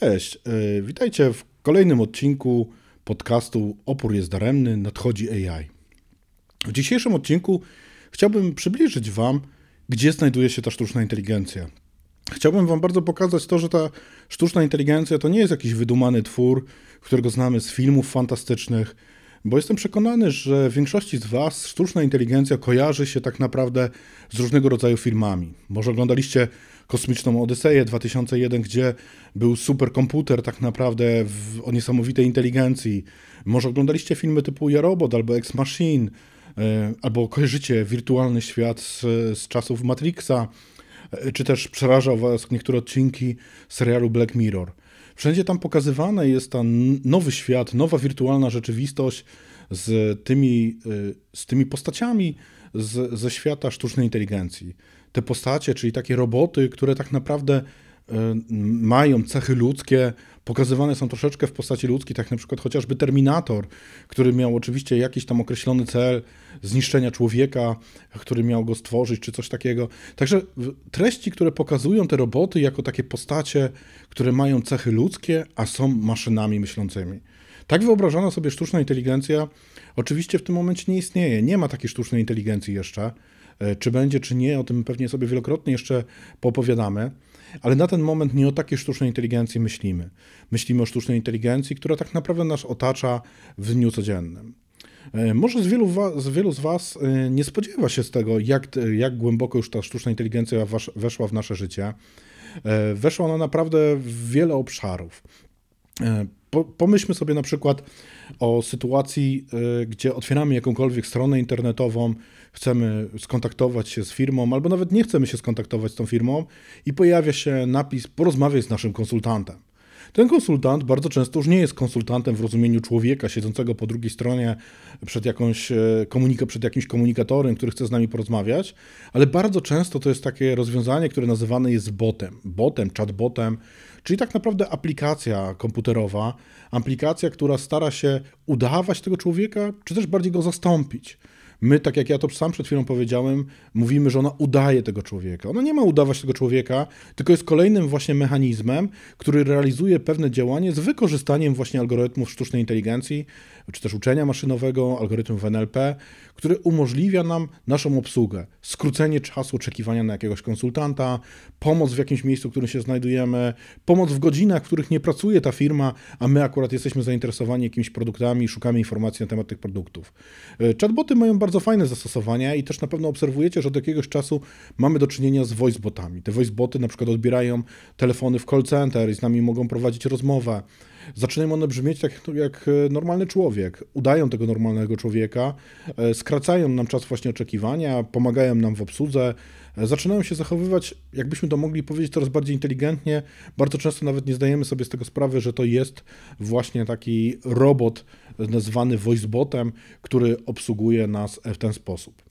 Cześć, yy, witajcie w kolejnym odcinku podcastu Opór jest daremny, nadchodzi AI. W dzisiejszym odcinku chciałbym przybliżyć Wam, gdzie znajduje się ta sztuczna inteligencja. Chciałbym Wam bardzo pokazać to, że ta sztuczna inteligencja to nie jest jakiś wydumany twór, którego znamy z filmów fantastycznych, bo jestem przekonany, że w większości z Was sztuczna inteligencja kojarzy się tak naprawdę z różnego rodzaju filmami. Może oglądaliście Kosmiczną Odyseję 2001, gdzie był superkomputer tak naprawdę w, o niesamowitej inteligencji. Może oglądaliście filmy typu Ja Robot albo Ex Machine, e, albo kojarzycie wirtualny świat z, z czasów Matrixa, e, czy też przerażał Was niektóre odcinki serialu Black Mirror. Wszędzie tam pokazywane jest ten nowy świat, nowa wirtualna rzeczywistość z tymi, y, z tymi postaciami z, ze świata sztucznej inteligencji. Te postacie, czyli takie roboty, które tak naprawdę y, mają cechy ludzkie, pokazywane są troszeczkę w postaci ludzkiej, tak na przykład chociażby Terminator, który miał oczywiście jakiś tam określony cel zniszczenia człowieka, który miał go stworzyć, czy coś takiego. Także treści, które pokazują te roboty jako takie postacie, które mają cechy ludzkie, a są maszynami myślącymi. Tak wyobrażona sobie sztuczna inteligencja oczywiście w tym momencie nie istnieje. Nie ma takiej sztucznej inteligencji jeszcze. E, czy będzie, czy nie, o tym pewnie sobie wielokrotnie jeszcze poopowiadamy. Ale na ten moment nie o takiej sztucznej inteligencji myślimy. Myślimy o sztucznej inteligencji, która tak naprawdę nas otacza w dniu codziennym. E, może z wielu, z wielu z Was e, nie spodziewa się z tego, jak, jak głęboko już ta sztuczna inteligencja weszła w nasze życie. Weszła ona naprawdę w wiele obszarów. Pomyślmy sobie na przykład o sytuacji, gdzie otwieramy jakąkolwiek stronę internetową, chcemy skontaktować się z firmą, albo nawet nie chcemy się skontaktować z tą firmą i pojawia się napis porozmawiaj z naszym konsultantem. Ten konsultant bardzo często już nie jest konsultantem w rozumieniu człowieka siedzącego po drugiej stronie przed, jakąś e, komunika- przed jakimś komunikatorem, który chce z nami porozmawiać, ale bardzo często to jest takie rozwiązanie, które nazywane jest botem, botem, chatbotem, czyli tak naprawdę aplikacja komputerowa, aplikacja, która stara się udawać tego człowieka, czy też bardziej go zastąpić. My, tak jak ja to sam przed chwilą powiedziałem, mówimy, że ona udaje tego człowieka. Ona nie ma udawać tego człowieka, tylko jest kolejnym właśnie mechanizmem, który realizuje pewne działanie z wykorzystaniem właśnie algorytmów sztucznej inteligencji, czy też uczenia maszynowego, algorytmów NLP, który umożliwia nam naszą obsługę, skrócenie czasu oczekiwania na jakiegoś konsultanta, pomoc w jakimś miejscu, w którym się znajdujemy, pomoc w godzinach, w których nie pracuje ta firma, a my akurat jesteśmy zainteresowani jakimiś produktami i szukamy informacji na temat tych produktów. E, chatboty mają bardzo fajne zastosowania i też na pewno obserwujecie, że od jakiegoś czasu mamy do czynienia z voicebotami. Te voiceboty na przykład odbierają telefony w call center i z nami mogą prowadzić rozmowę zaczynają one brzmieć tak jak e, normalny człowiek. Udają tego normalnego człowieka, e, skracają nam czas właśnie oczekiwania, pomagają nam w obsłudze, e, zaczynają się zachowywać, jakbyśmy to mogli powiedzieć, coraz bardziej inteligentnie. Bardzo często nawet nie zdajemy sobie z tego sprawy, że to jest właśnie taki robot nazwany voicebotem, który obsługuje nas w ten sposób.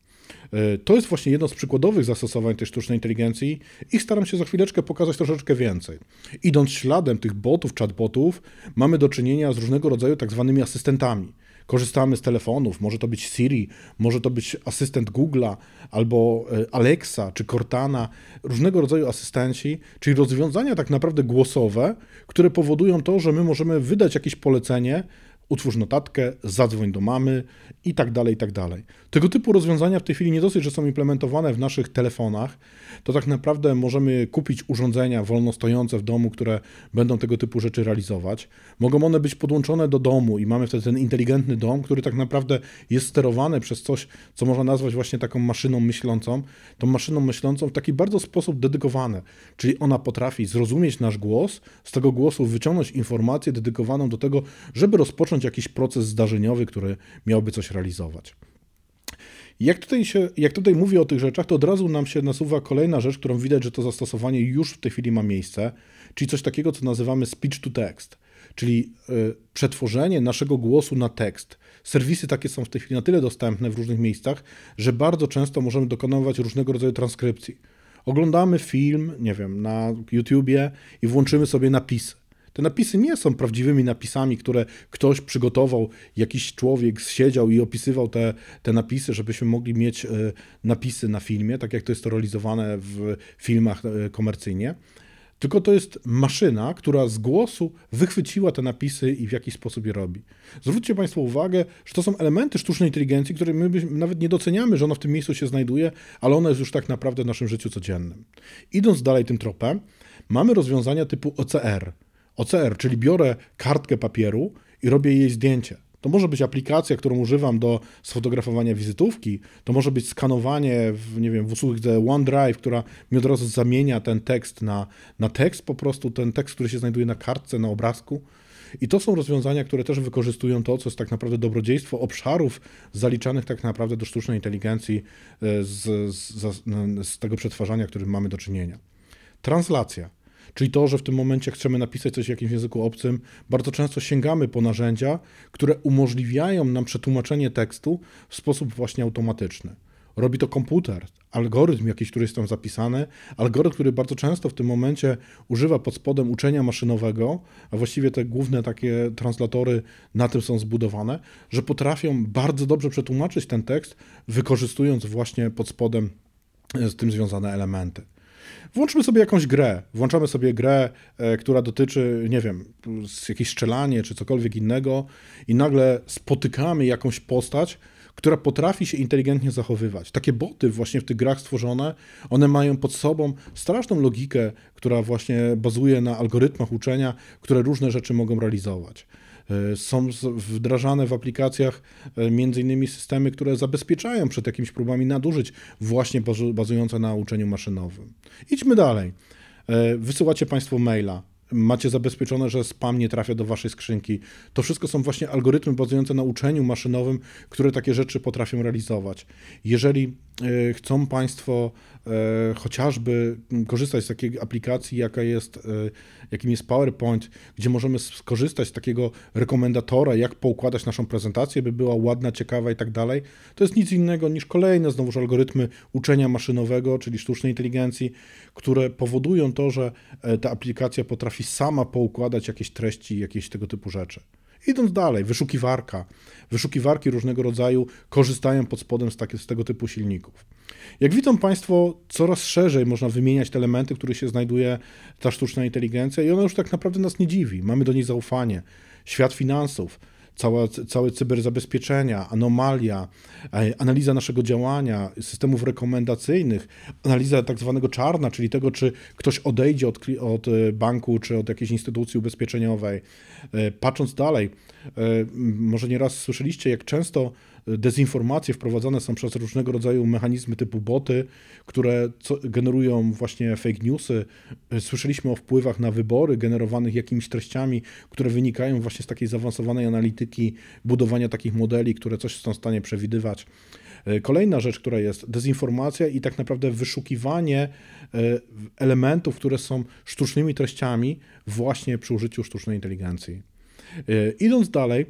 E, to jest właśnie jedno z przykładowych zastosowań tej sztucznej inteligencji i staram się za chwileczkę pokazać troszeczkę więcej. Idąc śladem tych botów, chatbotów, mamy do czynienia z różnego rodzaju tak zwanymi asystentami, korzystamy z telefonów, może to być Siri, może to być asystent Google'a, albo e, Alexa, czy Cortana, różnego rodzaju asystenci, czyli rozwiązania tak naprawdę głosowe, które powodują to, że my możemy wydać jakieś polecenie, utwórz notatkę, zadzwoń do mamy i tak dalej, i tak dalej. Tego typu rozwiązania w tej chwili nie dosyć, że są implementowane w naszych telefonach, to tak naprawdę możemy kupić urządzenia wolno stojące w domu, które będą tego typu rzeczy realizować. Mogą one być podłączone do domu i mamy wtedy ten inteligentny dom, który tak naprawdę jest sterowany przez coś, co można nazwać właśnie taką maszyną myślącą, tą maszyną myślącą w taki bardzo sposób dedykowany, czyli ona potrafi zrozumieć nasz głos, z tego głosu wyciągnąć informację dedykowaną do tego, żeby rozpocząć jakiś proces zdarzeniowy, który miałby coś realizować. Jak tutaj, się, jak tutaj mówię o tych rzeczach, to od razu nam się nasuwa kolejna rzecz, którą widać, że to zastosowanie już w tej chwili ma miejsce, czyli coś takiego, co nazywamy speech to text, czyli y, przetworzenie naszego głosu na tekst. Serwisy takie są w tej chwili na tyle dostępne w różnych miejscach, że bardzo często możemy dokonywać różnego rodzaju transkrypcji. Oglądamy film, nie wiem, na YouTubie i włączymy sobie napisy. Te napisy nie są prawdziwymi napisami, które ktoś przygotował, jakiś człowiek siedział i opisywał te, te napisy, żebyśmy mogli mieć e, napisy na filmie, tak jak to jest to realizowane w filmach e, komercyjnie. Tylko to jest maszyna, która z głosu wychwyciła te napisy i w jakiś sposób je robi. Zwróćcie Państwo uwagę, że to są elementy sztucznej inteligencji, które my nawet nie doceniamy, że ona w tym miejscu się znajduje, ale ona jest już tak naprawdę w naszym życiu codziennym. Idąc dalej tym tropem, mamy rozwiązania typu OCR, OCR, czyli biorę kartkę papieru i robię jej zdjęcie. To może być aplikacja, którą używam do sfotografowania wizytówki, to może być skanowanie w, nie wiem, w usłudze OneDrive, która mi od razu zamienia ten tekst na, na tekst, po prostu ten tekst, który się znajduje na kartce, na obrazku. I to są rozwiązania, które też wykorzystują to, co jest tak naprawdę dobrodziejstwo obszarów zaliczanych tak naprawdę do sztucznej inteligencji e, z, z, z tego przetwarzania, którym mamy do czynienia. Translacja. Czyli to, że w tym momencie chcemy napisać coś w jakimś języku obcym, bardzo często sięgamy po narzędzia, które umożliwiają nam przetłumaczenie tekstu w sposób właśnie automatyczny. Robi to komputer, algorytm jakiś, który jest tam zapisany, algorytm, który bardzo często w tym momencie używa pod spodem uczenia maszynowego, a właściwie te główne takie translatory na tym są zbudowane, że potrafią bardzo dobrze przetłumaczyć ten tekst, wykorzystując właśnie pod spodem z tym związane elementy. Włączmy sobie jakąś grę. Włączamy sobie grę, e, która dotyczy, nie wiem, jakieś strzelanie czy cokolwiek innego, i nagle spotykamy jakąś postać, która potrafi się inteligentnie zachowywać. Takie boty właśnie w tych grach stworzone, one mają pod sobą straszną logikę, która właśnie bazuje na algorytmach uczenia, które różne rzeczy mogą realizować. E, są wdrażane w aplikacjach e, między innymi systemy, które zabezpieczają przed jakimiś próbami nadużyć, właśnie bazujące na uczeniu maszynowym. Idźmy dalej. E, wysyłacie Państwo maila macie zabezpieczone, że spam nie trafia do waszej skrzynki. To wszystko są właśnie algorytmy bazujące na uczeniu maszynowym, które takie rzeczy potrafią realizować. Jeżeli chcą Państwo chociażby korzystać z takiej aplikacji, jaka jest, e, jakim jest PowerPoint, gdzie możemy skorzystać z takiego rekomendatora, jak poukładać naszą prezentację, by była ładna, ciekawa i tak dalej, to jest nic innego niż kolejne znowuż algorytmy uczenia maszynowego, czyli sztucznej inteligencji, które powodują to, że ta aplikacja potrafi sama poukładać jakieś treści, jakieś tego typu rzeczy. Idąc dalej, wyszukiwarka. Wyszukiwarki różnego rodzaju korzystają pod spodem z, takie, z tego typu silników. Jak widzą Państwo, coraz szerzej można wymieniać te elementy, w których się znajduje ta sztuczna inteligencja i ona już tak naprawdę nas nie dziwi. Mamy do niej zaufanie. Świat finansów, cała, całe cyberzabezpieczenia, anomalia, e, analiza naszego działania, systemów rekomendacyjnych, analiza tak zwanego czarna, czyli tego, czy ktoś odejdzie od, od e, banku czy od jakiejś instytucji ubezpieczeniowej. E, patrząc dalej, może nieraz słyszeliście, jak często dezinformacje wprowadzane są przez różnego rodzaju mechanizmy typu boty, które generują właśnie fake newsy. Słyszeliśmy o wpływach na wybory generowanych jakimiś treściami, które wynikają właśnie z takiej zaawansowanej analityki, budowania takich modeli, które coś są w stanie przewidywać. Kolejna rzecz, która jest dezinformacja i tak naprawdę wyszukiwanie e, elementów, które są sztucznymi treściami właśnie przy użyciu sztucznej inteligencji. E, idąc dalej,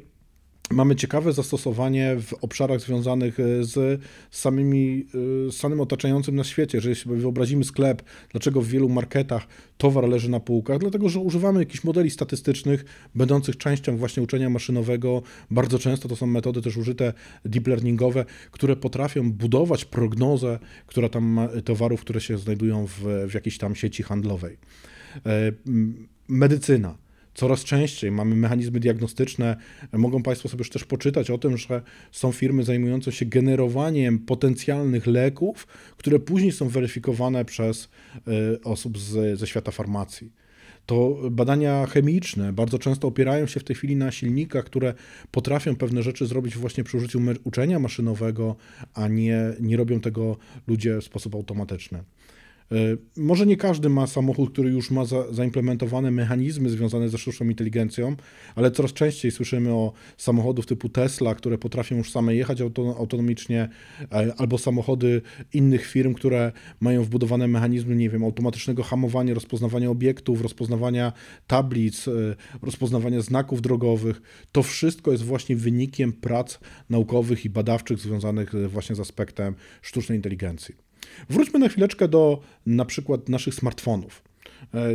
mamy ciekawe zastosowanie w obszarach związanych e, z, samymi, e, z samym otaczającym nas świecie. Jeżeli sobie wyobrazimy sklep, dlaczego w wielu marketach towar leży na półkach, dlatego że używamy jakichś modeli statystycznych, będących częścią właśnie uczenia maszynowego. Bardzo często to są metody też użyte deep learningowe, które potrafią budować prognozę, która tam ma towarów, które się znajdują w, w jakiejś tam sieci handlowej. E, medycyna coraz częściej mamy mechanizmy diagnostyczne. Mogą Państwo sobie już też poczytać o tym, że są firmy zajmujące się generowaniem potencjalnych leków, które później są weryfikowane przez e, osób z, ze świata farmacji. To badania chemiczne bardzo często opierają się w tej chwili na silnikach, które potrafią pewne rzeczy zrobić właśnie przy użyciu uczenia maszynowego, a nie, nie robią tego ludzie w sposób automatyczny. E, może nie każdy ma samochód, który już ma za, zaimplementowane mechanizmy związane ze sztuczną inteligencją, ale coraz częściej słyszymy o samochodów typu Tesla, które potrafią już same jechać autonomicznie, e, albo samochody innych firm, które mają wbudowane mechanizmy, nie wiem, automatycznego hamowania, rozpoznawania obiektów, rozpoznawania tablic, e, rozpoznawania znaków drogowych. To wszystko jest właśnie wynikiem prac naukowych i badawczych związanych właśnie z aspektem sztucznej inteligencji. Wróćmy na chwileczkę do na przykład naszych smartfonów. E,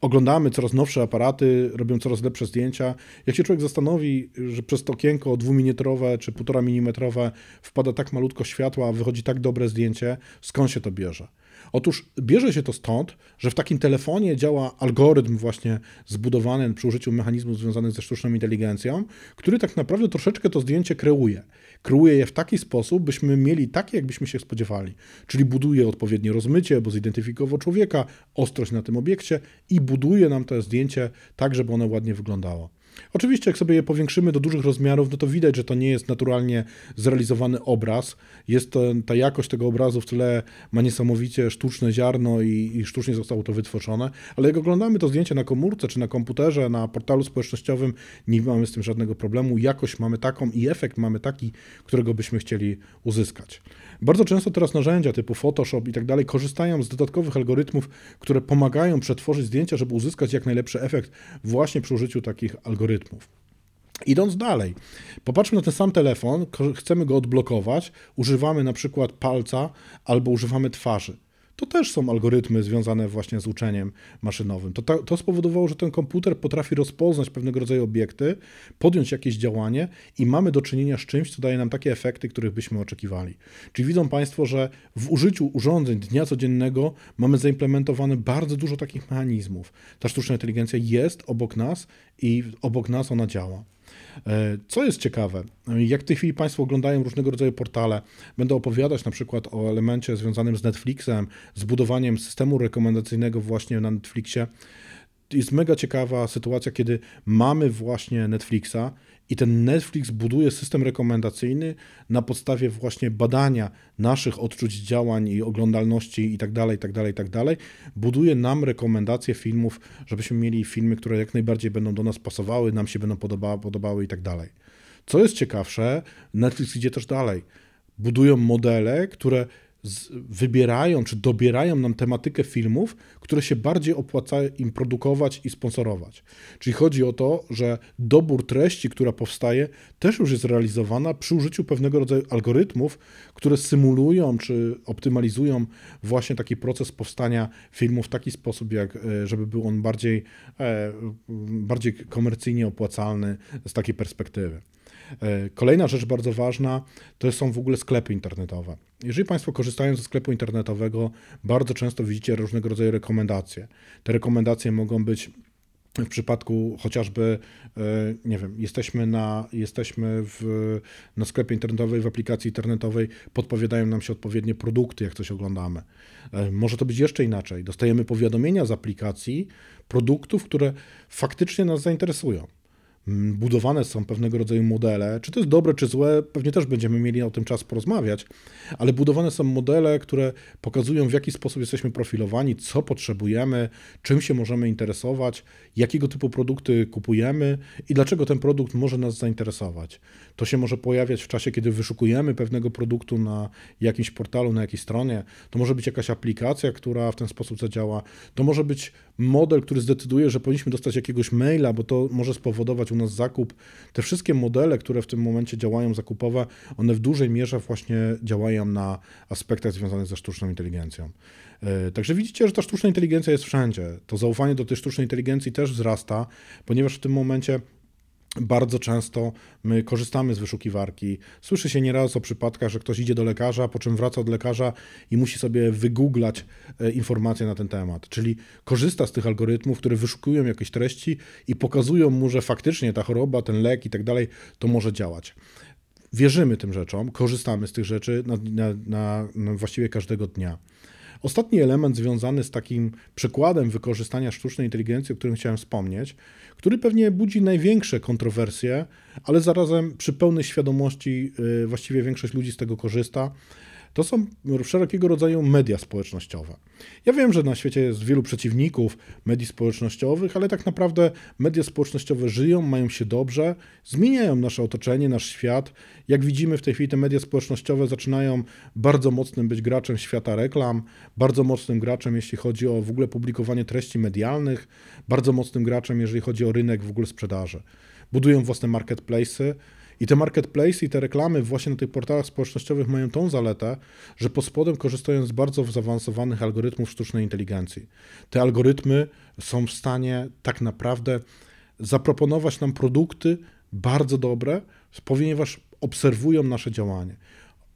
oglądamy coraz nowsze aparaty, robią coraz lepsze zdjęcia. Jak się człowiek zastanowi, że przez to okienko dwuminimetrowe czy półtora milimetrowe wpada tak malutko światła, a wychodzi tak dobre zdjęcie, skąd się to bierze? Otóż bierze się to stąd, że w takim telefonie działa algorytm właśnie zbudowany przy użyciu mechanizmów związanych ze sztuczną inteligencją, który tak naprawdę troszeczkę to zdjęcie kreuje. Kreuje je w taki sposób, byśmy mieli takie, jakbyśmy się spodziewali. Czyli buduje odpowiednie rozmycie, bo zidentyfikował człowieka, ostrość na tym obiekcie i buduje nam to zdjęcie tak, żeby ono ładnie wyglądało. Oczywiście, jak sobie je powiększymy do dużych rozmiarów, no to widać, że to nie jest naturalnie zrealizowany obraz. Jest to, ta jakość tego obrazu w tle ma niesamowicie sztuczne ziarno i, i sztucznie zostało to wytworzone, ale jak oglądamy to zdjęcie na komórce czy na komputerze, na portalu społecznościowym, nie mamy z tym żadnego problemu. Jakość mamy taką i efekt mamy taki, którego byśmy chcieli uzyskać. Bardzo często teraz narzędzia typu Photoshop i tak dalej korzystają z dodatkowych algorytmów, które pomagają przetworzyć zdjęcia, żeby uzyskać jak najlepszy efekt właśnie przy użyciu takich algorytmów. Idąc dalej, popatrzmy na ten sam telefon, chcemy go odblokować, używamy na przykład palca albo używamy twarzy to też są algorytmy związane właśnie z uczeniem maszynowym. To, to, spowodowało, że ten komputer potrafi rozpoznać pewnego rodzaju obiekty, podjąć jakieś działanie i mamy do czynienia z czymś, co daje nam takie efekty, których byśmy oczekiwali. Czyli widzą Państwo, że w użyciu urządzeń dnia codziennego mamy zaimplementowane bardzo dużo takich mechanizmów. Ta sztuczna inteligencja jest obok nas i obok nas ona działa. E, co jest ciekawe, jak w tej chwili Państwo oglądają różnego rodzaju portale, będę opowiadać na przykład o elemencie związanym z Netflixem, z budowaniem systemu rekomendacyjnego właśnie na Netflixie. Jest mega ciekawa sytuacja, kiedy mamy właśnie Netflixa i ten Netflix buduje system rekomendacyjny na podstawie właśnie badania naszych odczuć działań i oglądalności i tak dalej, tak dalej, tak dalej. Buduje nam rekomendacje filmów, żebyśmy mieli filmy, które jak najbardziej będą do nas pasowały, nam się będą podobały, podobały i tak dalej. Co jest ciekawsze, Netflix idzie też dalej. Budują modele, które wybierają czy dobierają nam tematykę filmów, które się bardziej opłaca im produkować i sponsorować. Czyli chodzi o to, że dobór treści, która powstaje, też już jest realizowana przy użyciu pewnego rodzaju algorytmów, które symulują czy optymalizują właśnie taki proces powstania filmu w taki sposób, jak, e, żeby był on bardziej, e, bardziej komercyjnie opłacalny z takiej perspektywy. E, kolejna rzecz bardzo ważna to są w ogóle sklepy internetowe. Jeżeli Państwo korzystają ze sklepu internetowego, bardzo często widzicie różnego rodzaju rekomendacje. Te rekomendacje mogą być w przypadku chociażby, e, nie wiem, jesteśmy na, jesteśmy w, na sklepie internetowym, w aplikacji internetowej, podpowiadają nam się odpowiednie produkty, jak coś oglądamy. E, może to być jeszcze inaczej. Dostajemy powiadomienia z aplikacji produktów, które faktycznie nas zainteresują. Budowane są pewnego rodzaju modele. Czy to jest dobre, czy złe, pewnie też będziemy mieli o tym czas porozmawiać, ale budowane są modele, które pokazują, w jaki sposób jesteśmy profilowani, co potrzebujemy, czym się możemy interesować, jakiego typu produkty kupujemy i dlaczego ten produkt może nas zainteresować. To się może pojawiać w czasie, kiedy wyszukujemy pewnego produktu na jakimś portalu, na jakiejś stronie. To może być jakaś aplikacja, która w ten sposób zadziała. To może być model, który zdecyduje, że powinniśmy dostać jakiegoś maila, bo to może spowodować u nas zakup. Te wszystkie modele, które w tym momencie działają zakupowe, one w dużej mierze właśnie działają na aspektach związanych ze sztuczną inteligencją. E, także widzicie, że ta sztuczna inteligencja jest wszędzie. To zaufanie do tej sztucznej inteligencji też wzrasta, ponieważ w tym momencie bardzo często my korzystamy z wyszukiwarki. Słyszy się nieraz o przypadkach, że ktoś idzie do lekarza, po czym wraca od lekarza i musi sobie wygooglać e, informacje na ten temat. Czyli korzysta z tych algorytmów, które wyszukują jakieś treści i pokazują mu, że faktycznie ta choroba, ten lek i tak dalej, to może działać. Wierzymy tym rzeczom, korzystamy z tych rzeczy na, na, na, właściwie każdego dnia. Ostatni element związany z takim przykładem wykorzystania sztucznej inteligencji, o którym chciałem wspomnieć, który pewnie budzi największe kontrowersje, ale zarazem przy pełnej świadomości y, właściwie większość ludzi z tego korzysta, to są wszelkiego rodzaju media społecznościowe. Ja wiem, że na świecie jest wielu przeciwników mediów społecznościowych, ale tak naprawdę media społecznościowe żyją, mają się dobrze, zmieniają nasze otoczenie, nasz świat. Jak widzimy w tej chwili te media społecznościowe zaczynają bardzo mocnym być graczem świata reklam, bardzo mocnym graczem, jeśli chodzi o w ogóle publikowanie treści medialnych, bardzo mocnym graczem, jeżeli chodzi o rynek w ogóle sprzedaży. Budują własne marketplace'y, i te marketplace i te reklamy właśnie na tych portalach społecznościowych mają tą zaletę, że pod spodem korzystają z bardzo zaawansowanych algorytmów sztucznej inteligencji. Te algorytmy są w stanie tak naprawdę zaproponować nam produkty bardzo dobre, ponieważ obserwują nasze działanie.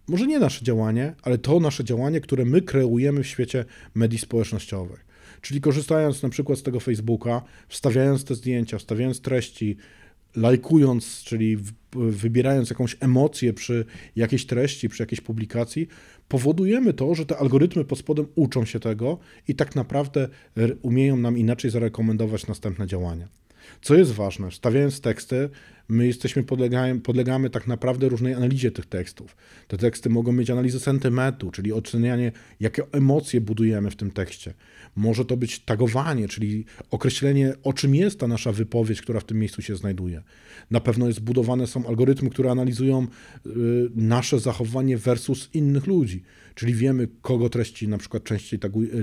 Może nie nasze działanie, ale to nasze działanie, które my kreujemy w świecie mediów społecznościowych. Czyli korzystając na przykład z tego Facebooka, wstawiając te zdjęcia, wstawiając treści, lajkując, czyli wybierając jakąś emocję przy jakiejś treści, przy jakiejś publikacji, powodujemy to, że te algorytmy pod spodem uczą się tego i tak naprawdę umieją nam inaczej zarekomendować następne działania. Co jest ważne, stawiając teksty, my jesteśmy, podlegamy, podlegamy tak naprawdę różnej analizie tych tekstów. Te teksty mogą mieć analizę sentymentu, czyli ocenianie, jakie emocje budujemy w tym tekście. Może to być tagowanie, czyli określenie, o czym jest ta nasza wypowiedź, która w tym miejscu się znajduje. Na pewno jest budowane są algorytmy, które analizują y, nasze zachowanie versus innych ludzi. Czyli wiemy, kogo treści na przykład częściej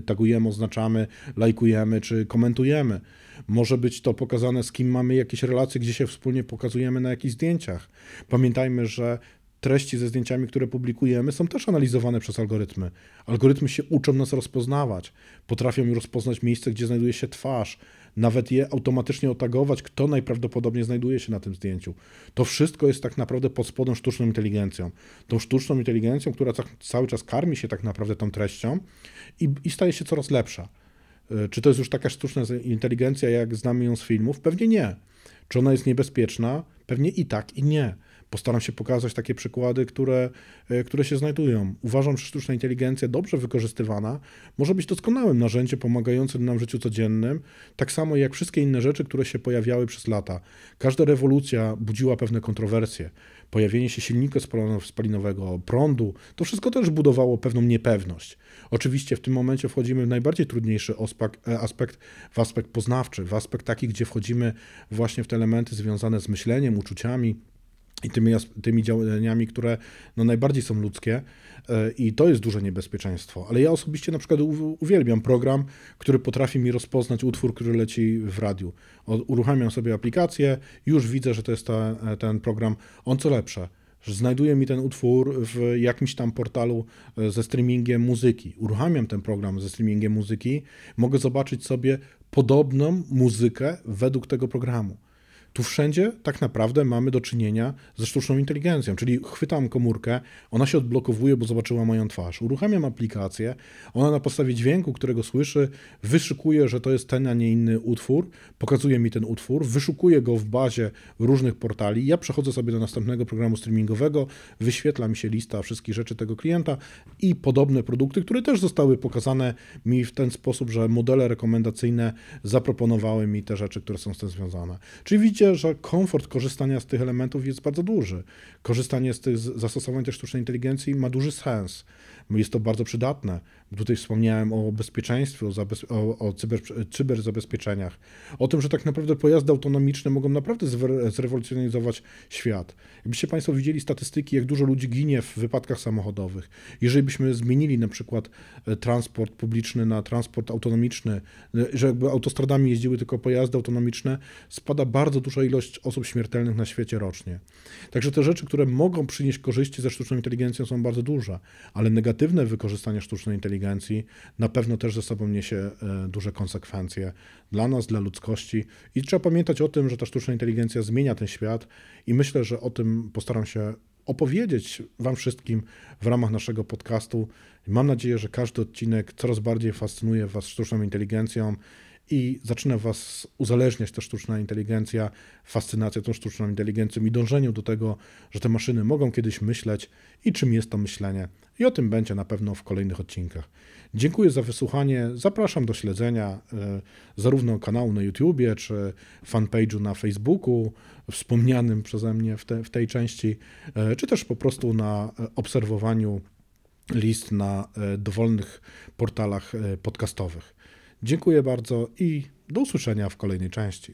tagujemy, oznaczamy, lajkujemy czy komentujemy. Może być to pokazane, z kim mamy jakieś relacje, gdzie się wspólnie pokazujemy na jakichś zdjęciach. Pamiętajmy, że treści ze zdjęciami, które publikujemy, są też analizowane przez algorytmy. Algorytmy się uczą nas rozpoznawać, potrafią rozpoznać miejsce, gdzie znajduje się twarz, nawet je automatycznie otagować, kto najprawdopodobniej znajduje się na tym zdjęciu. To wszystko jest tak naprawdę pod spodem sztuczną inteligencją. Tą sztuczną inteligencją, która cały czas karmi się tak naprawdę tą treścią i, i staje się coraz lepsza. E, czy to jest już taka sztuczna inteligencja, jak znamy ją z filmów? Pewnie nie. Czy ona jest niebezpieczna? Pewnie i tak, i nie. Postaram się pokazać takie przykłady, które, e, które się znajdują. Uważam, że sztuczna inteligencja dobrze wykorzystywana może być doskonałym narzędziem pomagającym nam w życiu codziennym, tak samo jak wszystkie inne rzeczy, które się pojawiały przez lata. Każda rewolucja budziła pewne kontrowersje. Pojawienie się silnika spalinowego, prądu, to wszystko też budowało pewną niepewność. Oczywiście w tym momencie wchodzimy w najbardziej trudniejszy e, aspekt, w aspekt poznawczy, w aspekt taki, gdzie wchodzimy właśnie w te elementy związane z myśleniem, uczuciami, i tymi, tymi działaniami, które no, najbardziej są ludzkie e, i to jest duże niebezpieczeństwo. Ale ja osobiście na przykład uwielbiam program, który potrafi mi rozpoznać utwór, który leci w radiu. Uruchamiam sobie aplikację, już widzę, że to jest ta, ten program. On co lepsze, że znajduje mi ten utwór w jakimś tam portalu e, ze streamingiem muzyki. Uruchamiam ten program ze streamingiem muzyki, mogę zobaczyć sobie podobną muzykę według tego programu. Tu wszędzie tak naprawdę mamy do czynienia ze sztuczną inteligencją, czyli chwytam komórkę, ona się odblokowuje, bo zobaczyła moją twarz. Uruchamiam aplikację, ona na podstawie dźwięku, którego słyszy, wyszukuje, że to jest ten, a nie inny utwór, pokazuje mi ten utwór, wyszukuje go w bazie różnych portali. Ja przechodzę sobie do następnego programu streamingowego, wyświetla mi się lista wszystkich rzeczy tego klienta i podobne produkty, które też zostały pokazane mi w ten sposób, że modele rekomendacyjne zaproponowały mi te rzeczy, które są z tym związane. Czyli widzicie, widzicie, że komfort korzystania z tych elementów jest bardzo duży. Korzystanie z tych zastosowań też sztucznej inteligencji ma duży sens. Jest to bardzo przydatne. Tutaj wspomniałem o bezpieczeństwie, o, o, o cyber... cyberzabezpieczeniach, o tym, że tak naprawdę pojazdy autonomiczne mogą naprawdę zrewolucjonizować świat. Jakbyście Państwo widzieli statystyki, jak dużo ludzi ginie w wypadkach samochodowych. Jeżeli byśmy zmienili na przykład e, transport publiczny na transport autonomiczny, e, że jakby autostradami jeździły tylko pojazdy autonomiczne, spada bardzo duża ilość osób śmiertelnych na świecie rocznie. Także te rzeczy, które mogą przynieść korzyści ze sztuczną inteligencją są bardzo duże, ale negatywne wykorzystanie sztucznej inteligencji na pewno też ze sobą niesie e, duże konsekwencje dla nas, dla ludzkości i trzeba pamiętać o tym, że ta sztuczna inteligencja zmienia ten świat i myślę, że o tym postaram się opowiedzieć Wam wszystkim w ramach naszego podcastu. Mam nadzieję, że każdy odcinek coraz bardziej fascynuje Was sztuczną inteligencją i zaczyna Was uzależniać ta sztuczna inteligencja, fascynacja tą sztuczną inteligencją i dążeniu do tego, że te maszyny mogą kiedyś myśleć i czym jest to myślenie. I o tym będzie na pewno w kolejnych odcinkach. Dziękuję za wysłuchanie. Zapraszam do śledzenia e, zarówno kanału na YouTubie, czy fanpage'u na Facebooku, wspomnianym przeze mnie w, te, w tej części, e, czy też po prostu na e, obserwowaniu list na dowolnych portalach podcastowych. Dziękuję bardzo i do usłyszenia w kolejnej części.